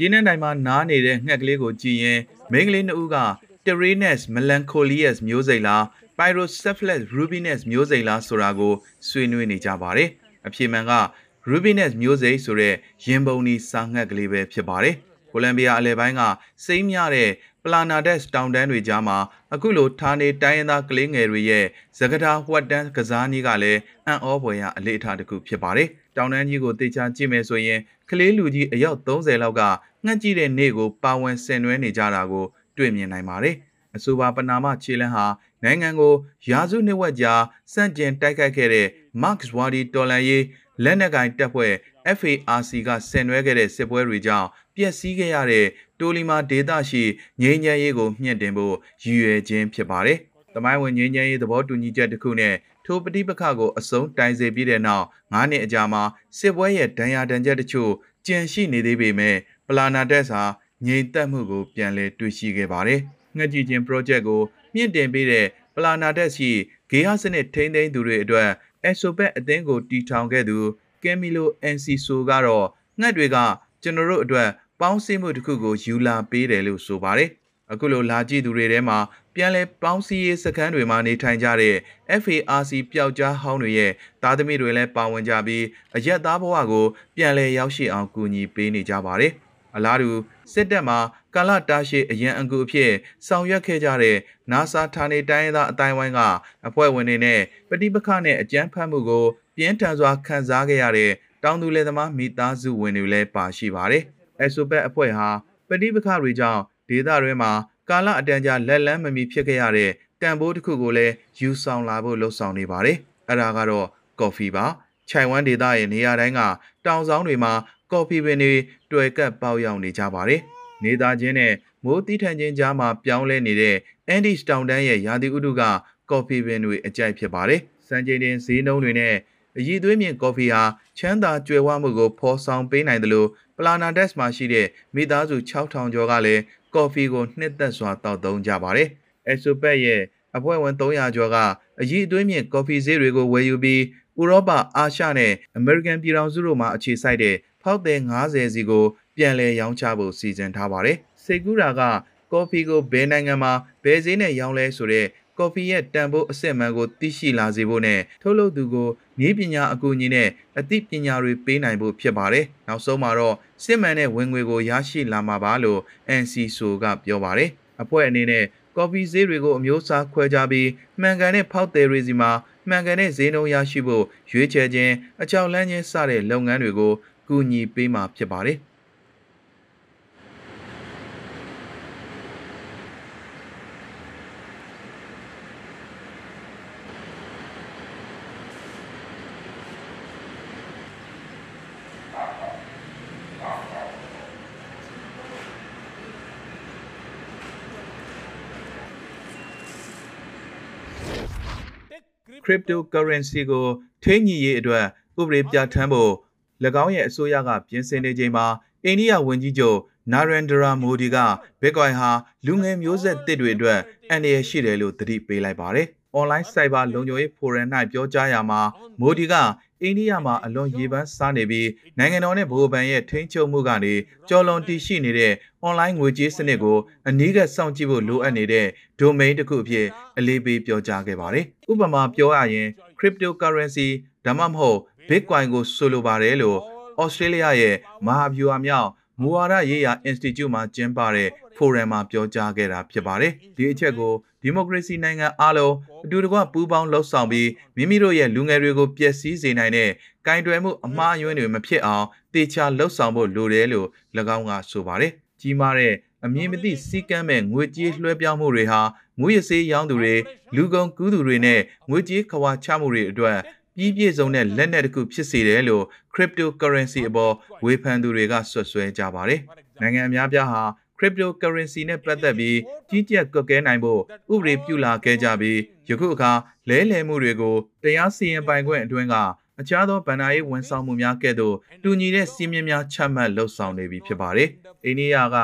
ကျင်းနှံတိုင်းမှာနားနေတဲ့ငှက်ကလေးကိုကြည့်ရင်မိန်းကလေးနှစ်ဦးက Tyrannus melancholius မျိုးစိတ်လား Pyrocephalus rubinus မျိုးစိတ်လားဆိုတာကိုဆွေးနွေးနေကြပါတယ်။အဖြေမှန်က rubinus မျိုးစိတ်ဆိုတဲ့ရင်ပုံနီစာငှက်ကလေးပဲဖြစ်ပါတယ်။ကိုလံဘီယာအလယ်ပိုင်းကစိမ့်မြတဲ့ Planadex တောင်တန်းတွေကြားမှာအခုလိုဌာနေတိုင်းရင်းသားကလေးငယ်တွေရဲ့သကတာဝတ်တန်းကစားနည်းကလည်းအံ့ဩဖွယ်ရာအလေးအထားတစ်ခုဖြစ်ပါတယ်။တောင်တန်းကြီးကိုတေချာကြည့်မယ်ဆိုရင်ကလေးလူကြီးအယောက်30လောက်ကငှက်ကြည့်တဲ့နေ့ကိုပါဝင်ဆင်နွှဲနေကြတာကိုတွေ့မြင်နိုင်ပါတယ်။အဆိုပါပနာမခြေလန်းဟာနိုင်ငံကိုရာစုနှစ်ဝက်ကြာစန့်ကျင်တိုက်ခိုက်ခဲ့တဲ့ Marx Wadi တော်လန်ရေးလက်နက်ကင်တပ်ဖွဲ့ FARC ကဆင်နွှဲခဲ့တဲ့စစ်ပွဲတွေကြောင့်ပျက်စီးခဲ့ရတဲ့တိုလီမာဒေသရှိငြိမ်းချမ်းရေးကိုမြင့်တင်ဖို့ရည်ရွယ်ခြင်းဖြစ်ပါတယ်။တမိုင်းဝင်ငြိမ်းချမ်းရေးသဘောတူညီချက်တစ်ခုနဲ့ ထိုပဋိပက္ခကိုအဆုံးတိုင်စေပြီးတဲ့နောက်9နှစ်အကြာမှာစစ်ပွဲရဲ့ဒဏ်ရာဒဏ်ချက်တချို့ကျန်ရှိနေသေးပေမဲ့ပလာနာတက်စာငြိမ်သက်မှုကိုပြန်လည်တွေ့ရှိခဲ့ပါတယ်။ငှက်ကြည့်ခြင်း project ကိုမြင့်တင်ပေးတဲ့ပလာနာတက်ရှိဂေဟစနစ်ထိန်းသိမ်းသူတွေအတွက် Exopet အသင်းကိုတီထောင်ခဲ့သူကယ်မီလိုအန်စီဆိုကတော့ငှက်တွေကကျွန်တော်တို့အတွက်ပေါင်းစည်းမှုတစ်ခုကိုယူလာပေးတယ်လို့ဆိုပါတယ်။အခုလိုလာကြည့်သူတွေထဲမှာ ပြန်လဲပေါင်းစည်းရေးစခန်းတွေမှာနေထိုင်ကြတဲ့ FARC ပျောက်ကြားဟောင်းတွေရဲ့သားသမီးတွေလည်းပါဝင်ကြပြီးအရက်သားဘဝကိုပြန်လဲရောက်ရှိအောင်ကူညီပေးနေကြပါတယ်။အလားတူစစ်တပ်မှာကာလတာရှည်အရန်အကူအဖြစ်ဆောင်ရွက်ခဲ့ကြတဲ့ NASA ဌာနေတိုင်းရင်းသားအတိုင်းဝိုင်းကအဖွဲ့ဝင်တွေနဲ့ပဋိပက္ခနဲ့အကြမ်းဖက်မှုကိုပြင်းထန်စွာခံစားခဲ့ရတဲ့တောင်သူလယ်သမားမိသားစုဝင်တွေလည်းပါရှိပါတယ်။ Exopet အဖွဲ့ဟာပဋိပက္ခတွေကြောင့်ဒေသတွင်းမှာ ကာလအတန်ကြာလက်လန်းမမီဖြစ်ခဲ့ရတဲ့တန်ဖိုးတစ်ခုကိုလည်းယူဆောင်လာဖို့လှုံ့ဆော်နေပါတယ်။အဲ့ဒါကတော့ကော်ဖီပါ။ခြိုင်ဝမ်ဒေသရဲ့နေရာတိုင်းကတောင်ဆောင်တွေမှာကော်ဖီပင်တွေတွေ့ကပ်ပေါက်ရောက်နေကြပါတယ်။နေသားချင်းနဲ့မိုးတီးထန်ခြင်းကြားမှာပြောင်းလဲနေတဲ့ Andes တောင်တန်းရဲ့ရာသီဥတုကကော်ဖီပင်တွေအကြိုက်ဖြစ်ပါတယ်။စံချိန်တင်ဈေးနှုန်းတွေနဲ့အရည်သွေးမြင့်ကော်ဖီဟာချမ်းသာကြွယ်ဝမှုကိုဖော်ဆောင်ပေးနိုင်တယ်လို့ပလာနာဒက်စ်မှာရှိတဲ့မိသားစု6000ကျော်ကလည်း ကော်ဖီကိုနှစ်သက်စွာတောက်သုံးကြပါတယ်။ Exopet ရဲ့အဖွဲ့ဝင်300ကျော်ကအရည်အသွေးမြင့်ကော်ဖီဈေးတွေကိုဝယ်ယူပြီးဥရောပအာရှနဲ့အမေရိကန်ပြည်ထောင်စုတို့မှာအခြေစိုက်တဲ့ဖောက်သည်90စီကိုပြန်လည်ရောင်းချဖို့စီစဉ်ထားပါတယ်။စိတ်ကူးတာကကော်ဖီကိုဘယ်နိုင်ငံမှာဘယ်ဈေးနဲ့ရောင်းလဲဆိုတဲ့ ကော်ဖီရဲ့တန်ဖိုးအစစ်မှန်ကိုသိရှိလာစေဖို့နဲ့ထုတ်လုပ်သူကိုနည်းပညာအကူအညီနဲ့အသိပညာတွေပေးနိုင်ဖို့ဖြစ်ပါတယ်။နောက်ဆုံးမှာတော့စစ်မှန်တဲ့ဝင်ငွေကိုရရှိလာမှာပါလို့ NCSO ကပြောပါတယ်။အဖွဲ့အနေနဲ့ကော်ဖီဈေးတွေကိုအမျိုးအစားခွဲခြားပြီးမှန်ကန်တဲ့ဖောက်သည်တွေစီမှာမှန်ကန်တဲ့ဈေးနှုန်းရရှိဖို့ရွေးချယ်ခြင်းအကြောက်လန့်ခြင်းစတဲ့လုပ်ငန်းတွေကိုကူညီပေးမှာဖြစ်ပါတယ်။ cryptocurrency ကိုထိန်းညှိရေးအတွက်ဥပဒေပြဋ္ဌာန်းဖို့၎င်းရဲ့အစိုးရကပြင်ဆင်နေချိန်မှာအိန္ဒိယဝန်ကြီးချုပ်နာရန်ဒရာမိုဒီက Bitcoin ဟာလူငယ်မျိုးဆက်တစ်တွေအတွက်အန္တရာယ်ရှိတယ်လို့သတိပေးလိုက်ပါတယ်။ online cyber လုံခြုံရေးဖိုရမ်၌ပြောကြားရာမှာမိုဒီက အိန္ဒိယမှာအလွန်ရေပန်းစားနေပြီးနိုင်ငံတော်နဲ့ဗဟိုဘဏ်ရဲ့ထိန်းချုပ်မှုကနေကြော်လွန်တည်ရှိနေတဲ့ online ငွေကြေးစနစ်ကိုအနည်းကစောင့်ကြည့်ဖို့လိုအပ်နေတဲ့ domain တစ်ခုအဖြစ်အလေးပေးပြောကြားခဲ့ပါတယ်။ဥပမာပြောရရင် cryptocurrency ဒါမှမဟုတ် Bitcoin ကိုဆိုလိုပါတယ်လို့ Australia ရဲ့မဟာဗျူဟာမြောက် မူဝါဒရေးရာ Institute မှာကျင်းပတဲ့ forum မှာပြောကြားခဲ့တာဖြစ်ပါတယ်။ဒီအချက်ကိုဒီမိုကရေစီနိုင်ငံအားလုံးအတူတကွပူးပေါင်းလှုပ်ဆောင်ပြီးမိမိတို့ရဲ့လူငယ်တွေကိုပျက်စီးစေနိုင်တဲ့ကင်တွယ်မှုအမှားအယွင်းတွေမဖြစ်အောင်တေချာလှုပ်ဆောင်ဖို့လိုတယ်လို့၎င်းကဆိုပါတယ်။ကြီးမားတဲ့အမြင်မသိစီကမ်းမဲ့ငွေကြေးလွှဲပြောင်းမှုတွေဟာငွေရစေးရောင်းသူတွေလူကုန်ကူးသူတွေနဲ့ငွေကြေးခွာချမှုတွေအတွက် ပြီးပြည့်စုံတဲ့လက်နက်တစ်ခုဖြစ်စေတယ်လို့ cryptocurrency အပေါ်ဝေဖန်သူတွေကဆွဆွဲကြပါတယ်။နိုင်ငံအများပြားဟာ cryptocurrency နဲ့ပတ်သက်ပြီးကြီးကြပ်ကွက်ကဲနိုင်ဖို့ဥပဒေပြုလာခဲ့ကြပြီးယခုအခါလဲလှယ်မှုတွေကိုတရားစီရင်ပိုင်ခွင့်အတွင်းကအခြားသောဗန္ဒာရေးဝန်ဆောင်မှုများကဲ့သို့တူညီတဲ့စီးမြင်များချမှတ်လှုပ်ဆောင်နေပြီဖြစ်ပါတယ်။အိန္ဒိယက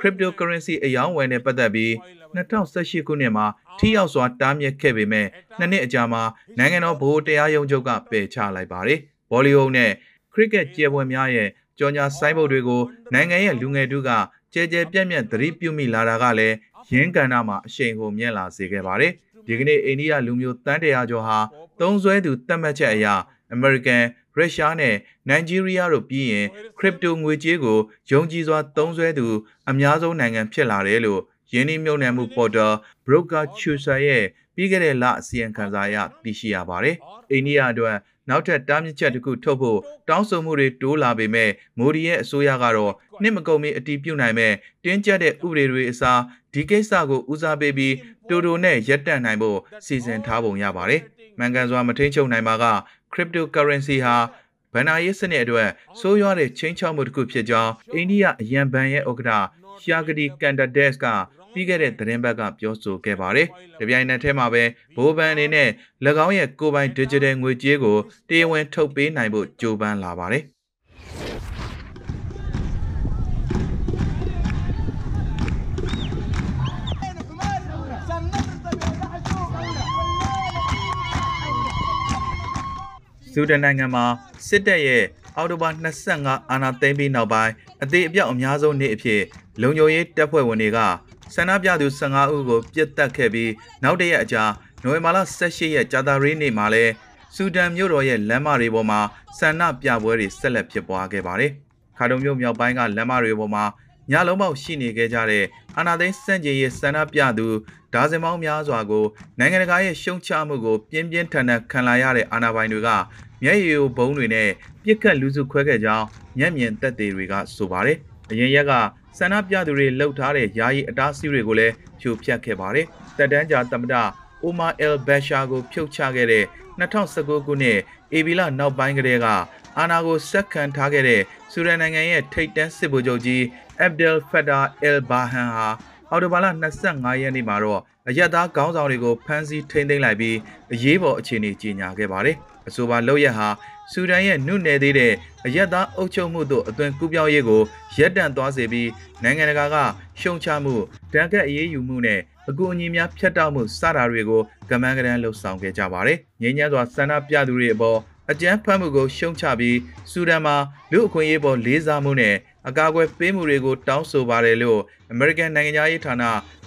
cryptocurrency အယောင်းဝယ်နဲ့ပတ်သက်ပြီး 2018ခုနှစ်မှာထိရောက်စွာတားမြစ်ခဲ့ပေမဲ့နှစ်နှစ်အကြာမှာနိုင်ငံတော်ဗဟိုတရားရုံးချုပ်ကပယ်ချလိုက်ပါတယ်။ဘောလီဝုဒ်နဲ့ခရစ်ကက်ကျယ်ပွဲများရဲ့ကြော်ညာဆိုင်းဘုတ်တွေကိုနိုင်ငံရဲ့လူငယ်တို့ကကြဲကြဲပြန့်ပြန့်သတိပြုမိလာတာကလည်းရင်းကန်နာမှာအရှိန်ကိုမြင့်လာစေခဲ့ပါတယ်။ဒီကနေ့အိန္ဒိယလူမျိုးတန်းတရာကျော်ဟာသုံးစွဲသူတတ်မှတ်ချက်အရ American ရုရှားနဲ့နိုင်ဂျီးရီးယားတို့ပြီးရင်ခရစ်ပတိုငွေကြေးကိုယုံကြည်စွာသုံးစွဲသူအများဆုံးနိုင်ငံဖြစ်လာတယ်လို့ ယင်းနှိမ့်မြုံနယ်မှုပေါ်တာ Broker Chusa ရဲ့ပြီးခဲ့တဲ့လအစီရင်ခံစာအရသိရှိရပါတယ်။အိန္ဒိယအတွက်နောက်ထပ်တားမြစ်ချက်တစ်ခုထုတ်ဖို့တောင်းဆိုမှုတွေတိုးလာပေမဲ့မိုဒီရဲ့အစိုးရကတော့နှစ်မကုန်မီအတီးပြုတ်နိုင်မဲ့တင်းကျပ်တဲ့ဥပဒေတွေအစားဒီကိစ္စကိုဦးစားပေးပြီးတိုတိုနဲ့ရက်တန့်နိုင်ဖို့စီစဉ်ထားပုံရပါတယ်။မှန်ကန်စွာမထိန်ချုပ်နိုင်ပါက cryptocurrency ဟာဗန်နာရေးစနစ်အတွက်စိုးရွားတဲ့ချင်းချောက်မှုတစ်ခုဖြစ်ကြောင်းအိန္ဒိယအယံဘဏ်ရဲ့ဥက္ကဋ္ဌရှာဂဒီကန်ဒါဒက်စ်က ပြီးခဲ့တဲ့သတင်းပတ်ကပြောဆိုခဲ့ပါတယ်။ဒီပြိုင်နက်ထဲမှာပဲဘိုးဘန်အနေနဲ့၎င်းရဲ့ကိုယ်ပိုင် digital ငွေကြေးကိုတရားဝင်ထုတ်ပေးနိုင်ဖို့ကြိုးပမ်းလာပါတယ်။။ဆူဒန်နိုင်ငံမှာစစ်တပ်ရဲ့အောက်တိုဘာ25အာဏာသိမ်းပြီးနောက်ပိုင်းအသေးအပြောက်အများဆုံးနေ့အဖြစ်လုံခြုံရေးတပ်ဖွဲ့ဝင်တွေက ဆန္ဒပြသူ15ဦးကိုပြစ်တက်ခဲ့ပြီးနောက်တရက်အကြာနိုဝင်ဘာလ18ရက်ကြာသပတေးနေ့မှာလဲဆူဒန်မြို့တော်ရဲ့လမ်းမတွေပေါ်မှာဆန္ဒပြပွဲတွေဆက်လက်ဖြစ်ပွားခဲ့ပါတယ်။ခါတုံမြို့မြောက်ပိုင်းကလမ်းမတွေပေါ်မှာညလုံးပေါက်ရှိနေခဲ့ကြတဲ့အာနာသိန်းစန့်ကျင်ရေးဆန္ဒပြသူဒါဇင်ပေါင်းများစွာကိုနိုင်ငံတကာရဲ့ရှုံချမှုကိုပြင်းပြင်းထန်ထန်ခံလာရတဲ့အာဏာပိုင်တွေကမျက်ရည်ယိုဘုံတွေနဲ့ပြစ်ခတ်လူစုခွဲခဲ့ကြောင်းမျက်မြင်သက်သေတွေကဆိုပါတယ်။ အရင်ရက်ကဆန္ဒပြသူတွေလှုပ်ထားတဲ့ယာယီအတားအဆီးတွေကိုလည်းဖြိုဖျက်ခဲ့ပါတယ်။တက်တန်းကြာသမ္မတအိုမာအယ်ဘက်ရှာကိုဖြုတ်ချခဲ့တဲ့2019ခုနှစ်အေဗီလာနောက်ပိုင်းကတည်းကအာနာကိုစက်ခံထားခဲ့တဲ့ဆူဒန်နိုင်ငံရဲ့ထိပ်တန်းစစ်ဗိုလ်ချုပ်ကြီးအက်ဘ်ဒယ်ဖက်တာအယ်ဘာဟန်ဟာအော်တိုဘာလ25ရက်နေ့မှာတော့အရက်သားခေါင်းဆောင်တွေကိုဖမ်းဆီးထိန်းသိမ်းလိုက်ပြီးအရေးပေါ်အခြေအနေကြီးညာခဲ့ပါတယ်။အဆိုပါလောက်ရက်ဟာ ဆူဒန်ရဲ့နှုတ်နယ်သေးတဲ့အရက်သားအုပ်ချုပ်မှုတို့အသွင်ကူးပြောင်းရေးကိုရပ်တန့်သွားစေပြီးနိုင်ငံတကာကရှုံချမှုတန်ခတ်အရေးယူမှုနဲ့အကူအညီများဖျက်တောက်မှုစတာတွေကိုကမန်းကရန်လှုပ်ဆောင်ခဲ့ကြပါတယ်။ငြိမ်းချမ်းစွာဆန္ဒပြသူတွေအပေါ်အကြမ်းဖက်မှုကိုရှုံချပြီးဆူဒန်မှာလူအခွင့်အရေးပေါ်လေးစားမှုနဲ့အကာအကွယ်ပေးမှုတွေကိုတောင်းဆိုပါတယ်လို့ American နိုင်ငံသားရေးဌာန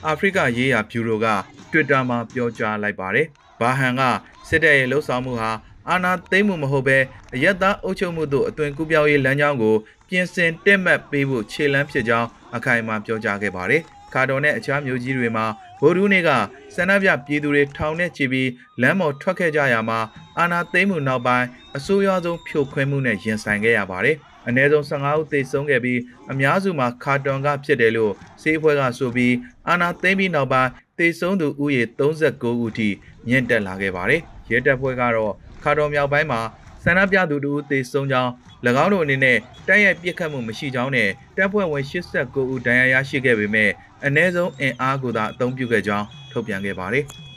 အာဖရိကရေးရာဘျူရိုက Twitter မှာပြောကြားလိုက်ပါတယ်။ဘာဟန်ကစစ်တပ်ရဲ့လှုပ်ဆောင်မှုဟာ အာဏာသိမ်းမှုမဟုတ်ဘဲအယက်သားအုပ်ချုပ်မှုတို့အသွင်ကူးပြောင်းရေးလမ်းကြောင်းကိုပြင်ဆင်တက်မှတ်ပေးဖို့ခြေလှမ်းဖြစ်ကြောင်းအခိုင်အမာပြောကြားခဲ့ပါတယ်။ကာတော်နဲ့အခြားမျိုးကြီးတွေမှာဗိုလ်ဒူးနေကစန္ဒပြပြည်သူတွေထောင်နဲ့ချီပြီးလမ်းပေါ်ထွက်ခဲ့ကြရမှာအာဏာသိမ်းမှုနောက်ပိုင်းအဆိုးရွားဆုံးဖြိုခွင်းမှုနဲ့ရင်ဆိုင်ခဲ့ရပါတယ်။အနည်းဆုံး15ဦးသေဆုံးခဲ့ပြီးအများစုမှာကာတွန်ကဖြစ်တယ်လို့စေးဖွဲ့ကဆိုပြီးအာဏာသိမ်းပြီးနောက်ပိုင်းသေဆုံးသူဦးရေ39ဦးထိမြင့်တက်လာခဲ့ပါတယ်။ရဲတပ်ဖွဲ့ကတော့ ခါတော်မြောက်ပိုင်းမှာဆန္ဒပြသူတို့သေဆုံးကြောင်း၎င်းတို့အနေနဲ့တိုက်ရိုက်ပြစ်ခတ်မှုမရှိကြောင်းနဲ့တပ်ဖွဲ့ဝင်89ဦးဒဏ်ရာရရှိခဲ့ပေမဲ့အ ਨੇ ဆုံးအင်အားကိုသာအသုံးပြုခဲ့ကြောင်းထုတ်ပြန်ခဲ့ပါတယ်။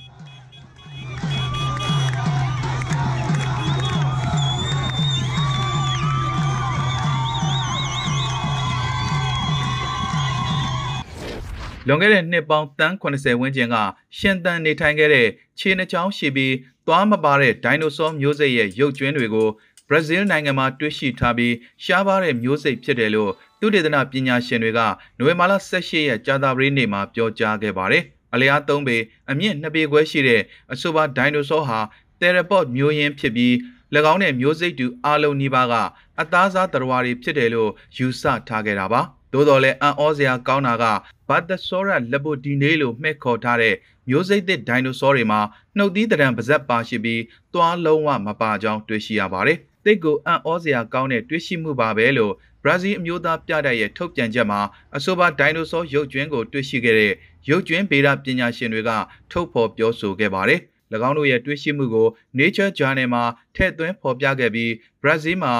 လွန်ခဲ့တဲ့နှစ်ပေါင်းတန်း80ဝန်းကျင်ကရှင်သန်နေထိုင်ခဲ့တဲ့ခြေနှချောင်းရှိပြီးသွားမပါတဲ့ဒိုင်နိုဆောမျိုးစိတ်ရဲ့ရုပ်ကျွင်းတွေကိုဘရာဇီးနိုင်ငံမှာတွေ့ရှိထားပြီးရှားပါတဲ့မျိုးစိတ်ဖြစ်တယ်လို့သုတေသနပညာရှင်တွေကနိုဝင်ဘာလ18ရက်ကြာသပတေးနေ့မှာပြောကြားခဲ့ပါတယ်။အလျား3ပေအမြင့်2ပေခွဲရှိတဲ့အဆိုပါဒိုင်နိုဆောဟာတယ်ရပေါ့မျိုးရင်းဖြစ်ပြီး၎င်းတဲ့မျိုးစိတ်တူအလုံးနီးပါးကအသားစားတရဝါတွေဖြစ်တယ်လို့ယူဆထားခဲ့တာပါ။ သို့တော်လည်းအံ့ဩစရာကောင်းတာကဘတ်တဆောရလက်ဘိုဒီနေလို့မှဲ့ခေါ်ထားတဲ့မျိုးစိတ်သစ်ဒိုင်နိုဆောတွေမှာနှုတ်သီးတံပါဇက်ပါရှိပြီးသွားလုံးဝမပါကြောင်းတွေ့ရှိရပါတယ်။တိတ်ကိုအံ့ဩစရာကောင်းတဲ့တွေ့ရှိမှုပါပဲလို့ဘရာဇီးအမျိုးသားပြတိုက်ရဲ့ထုတ်ပြန်ချက်မှာအဆိုပါဒိုင်နိုဆောရုပ်ကျွင်းကိုတွေ့ရှိခဲ့တဲ့ရုပ်ကျွင်းဗေဒပညာရှင်တွေကထုတ်ဖော်ပြောဆိုခဲ့ပါတယ်။၎င်းတို့ရဲ့တွေ့ရှိမှုကို Nature Journal မှာထည့်သွင်းဖော်ပြခဲ့ပြီးဘရာဇီးမှာ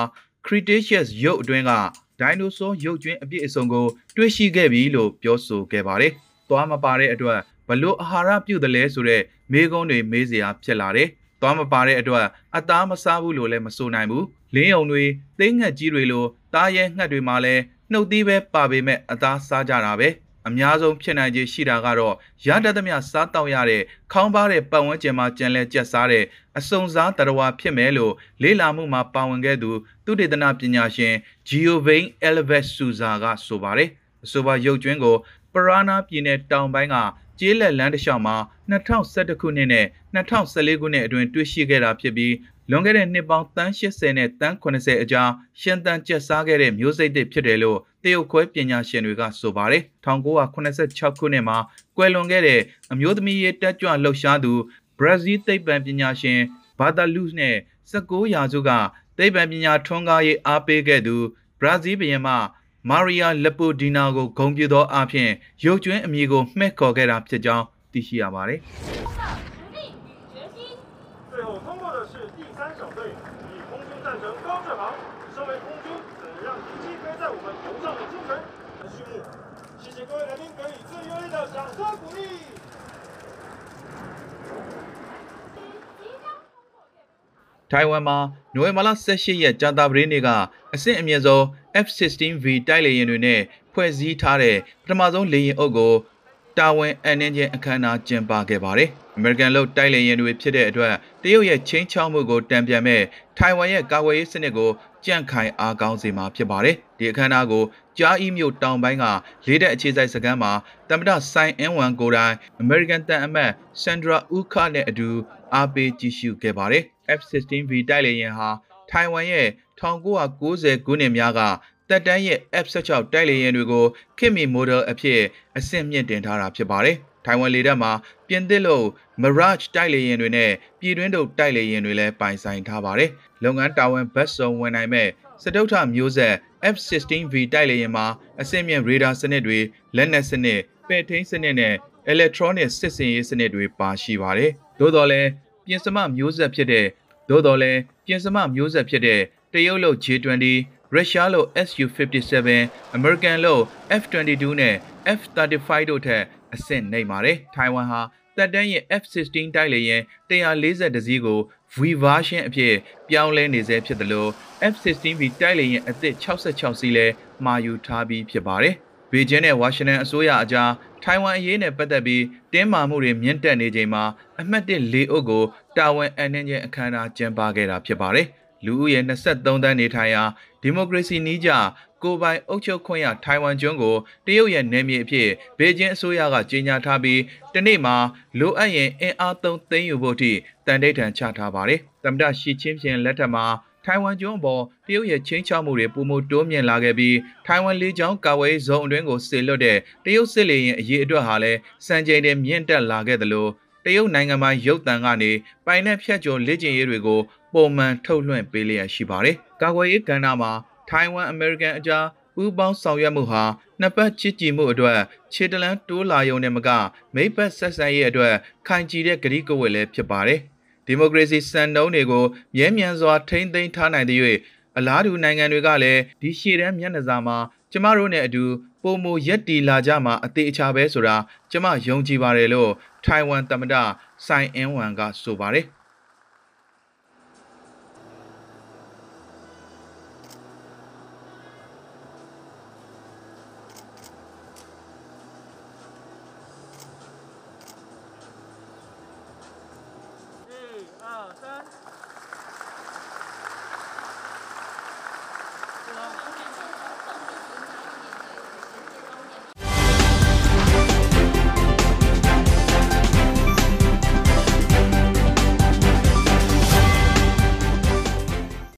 Cretaceous ရုပ်အတွင်းက ဒိုင်နိုဆောရုပ်ကျွင်းအပြည့်အစုံကိုတွေ့ရှိခဲ့ပြီလို့ပြောဆိုခဲ့ပါတယ်။သွားမပါတဲ့အတွက်ဘလို့အာဟာရပြုတ်တယ်လဲဆိုတဲ့မေးခွန်းတွေမေးစရာဖြစ်လာတယ်။သွားမပါတဲ့အတွက်အသားမစားဘူးလို့လည်းမဆိုနိုင်ဘူး။လင်းယုံတွေသိငှက်ကြီးတွေလိုတားရဲငှက်တွေမှာလည်းနှုတ်သီးပဲပါပေမဲ့အသားစားကြတာပဲ အများဆုံးဖြစ်နိုင်ခြေရှိတာကတော့ရတတ်သမျှစားတောက်ရတဲ့ခေါင်းပါတဲ့ပတ်ဝန်းကျင်မှာကြံလဲကျက်စားတဲ့အစုံစားတရဝါဖြစ်မယ်လို့လေးလာမှုမှာပါဝင်ခဲ့သူသူတေသနပညာရှင် Giovanni Elves Souza ကဆိုပါတယ်အဆိုပါရုပ်ကျွင်းကိုပရာနာပြည်နယ်တောင်ပိုင်းကကျေးလက်လမ်းတစ်လျှောက်မှာ2011ခုနှစ်နဲ့2014ခုနှစ်အတွင်းတွေ့ရှိခဲ့တာဖြစ်ပြီး လွန်ခဲ့တဲ့နှစ်ပေါင်းတန်း80နဲ့တန်း80အကြားရှင်သန်ကျက်စားခဲ့တဲ့မျိုးစိတ်တစ်ဖြစ်တယ်လို့တရုတ်ခွဲပညာရှင်တွေကဆိုပါတယ်1986ခုနှစ်မှာကွယ်လွန်ခဲ့တဲ့အမျိုးသမီးရေးတက်ကြွလှုပ်ရှားသူဘရာဇီးသိပ္ပံပညာရှင်ဘာတာလူးနဲ့19ရာစုကသိပ္ပံပညာထွန်းကားရေးအားပေးခဲ့သူဘရာဇီးဘုရင်မမာရီယာလက်ပိုဒီနာကိုဂုဏ်ပြုသောအဖြစ်ရုပ်ကျွင်းအမည်ကိုမှဲ့ခေါ်ခဲ့တာဖြစ်ကြောင်းသိရှိရပါတယ် ထိုင်ဝမ်မှာနိုဝင်ဘာလ18ရက်ကြာသပတေးနေ့ကအဆင့်အမြင့်ဆုံး F-16V တိုက်လေယာဉ်တွေနဲ့ဖွဲ့စည်းထားတဲ့ပထမဆုံးလေယာဉ်အုပ်ကိုတာဝန်အနှင်းချင်းအခမ်းအနားကျင်းပခဲ့ပါတယ်။ American လို့တိုက်လေယာဉ်တွေဖြစ်တဲ့အတွက်တရုတ်ရဲ့ချင်းချောက်မှုကိုတံပြန်မဲ့ထိုင်ဝမ်ရဲ့ကာကွယ်ရေးစနစ်ကိုကြန့်ခိုင်အားကောင်းစေမှာဖြစ်ပါတယ်။ဒီအခမ်းအနားကိုကြားအီမြို့တောင်ပိုင်းကလေးတဲ့အခြေစိုက်စခန်းမှာတမ္ပတဆိုင်အန်ဝန်ကိုတိုင် American တန်အမတ် Sandra Uka နဲ့အတူအားပေးကြည့်ရှုခဲ့ပါတယ်။ F-16V တိုက်လေယာဉ်ဟာထိုင်ဝမ်ရဲ့1990ခုနှစ်များကတက်တန်းရဲ့ F-16 တိုက်လေယာဉ်တွေကိုခေတ်မီ model အဖြစ်အဆင့်မြင့်တင်ထားတာဖြစ်ပါတယ်။ထိုင်ဝမ်လေတပ်မှာပြင်သစ်လို့ Mirage တိုက်လေယာဉ်တွေနဲ့ပြည်တွင်းတို့တိုက်လေယာဉ်တွေလည်းပိုင်ဆိုင်ထားပါတယ်။လုပ်ငန်းတာဝန်ဘတ်စုံဝင်နိုင်မဲ့စတုထမျိုးဆက် F-16V တိုက်လေယာဉ်မှာအဆင့်မြင့်ရေဒါစနစ်တွေလက်နက်စနစ်ပဲ့ထိန်းစနစ်နဲ့ electronic စစ်စင်ရေးစနစ်တွေပါရှိပါတယ်။သို့တော်လည်း ပြင်စမမျိုးဆက်ဖြစ်တဲ့သို့တော်လည်းပြင်စမမျိုးဆက်ဖြစ်တဲ့တရုတ်လို့ J20 ရုရှားလို့ SU-57 အမေရိကန်လို့ F-22 နဲ့ F-35 တို့ထက်အဆင့်နှိမ်ပါတယ်။ထိုင်ဝမ်ဟာတပ်တန်းရဲ့ F-16 တိုက်လေယာဉ်140တစီးကို V version အဖြစ်ပြောင်းလဲနေဆဲဖြစ်တယ်လို့ F-16V တိုက်လေယာဉ်အသစ်66စီးလဲမှာယူထားပြီးဖြစ်ပါတယ်။ ဘေကျင်းနဲ့ဝါရှင်တန်အစိုးရအကြားထိုင်ဝမ်အရေးနဲ့ပတ်သက်ပြီးတင်းမာမှုတွေမြင့်တက်နေချိန်မှာအမှတ်1လေးအုပ်ကိုတာဝန်အနှင်းချင်းအခမ်းအနားကျင်းပခဲ့တာဖြစ်ပါတယ်။လူဦးရေ23တန်းနေထိုင်ရာဒီမိုကရေစီနီးကြကိုပိုင်အုပ်ချုပ်ခွင့်ရထိုင်ဝမ်ကျွန်းကိုတရုတ်ရဲ့နယ်မြေအဖြစ်ဘေကျင်းအစိုးရကကြေညာထားပြီးတနေ့မှာလိုအပ်ရင်အင်အားသုံးသိမ်းယူဖို့အထိတန်တိတ်ထန်ချထားပါတယ်။တမ္မတရှီချင်းဖြင်လက်ထက်မှာ ထိုင်ဝမ်ကျွန်းပေါ်တရုတ်ရဲ့ချင်းချောက်မှုတွေပုံမတိုးမြင့်လာခဲ့ပြီးထိုင်ဝမ်လေကြောင်းကာဝေးဇုံအတွင်းကိုဆေလွတ်တဲ့တရုတ်စစ်လေယာဉ်အရေးအတွက်ဟာလည်းစံချိန်တင်မြင့်တက်လာခဲ့သလိုတရုတ်နိုင်ငံမှာရုပ်တံကနေပိုင်နဲ့ဖြတ်ကျော်လေ့ကျင့်ရေးတွေကိုပုံမှန်ထုတ်လွှင့်ပေးလျက်ရှိပါတယ်။ကာကွယ်ရေးကဏ္ဍမှာထိုင်ဝမ်အမေရိကန်အကြားပူးပေါင်းဆောင်ရွက်မှုဟာနှစ်ပတ်ချစ်ကြည်မှုအတွက်ခြေတလန်းတိုးလာရုံနဲ့မကမိဘဆက်ဆံရေးအတွက်ခိုင်ကြည်တဲ့ဂရီကဝတ်လည်းဖြစ်ပါတယ်။ ဒီမိုကရေစီစံနှုန်းတွေကိုမြဲမြံစွာထိန်းသိမ်းထားနိုင်တဲ့၍အလားတူနိုင်ငံတွေကလည်းဒီရှေ့တန်းမျက်နှာစာမှာကျမတို့နဲ့အတူပုံမရက်တီလာကြမှာအသေးအချာပဲဆိုတာကျမယုံကြည်ပါတယ်လို့ထိုင်ဝမ်သမ္မတဆိုင်အင်းဝမ်ကဆိုပါတယ်။ 两三。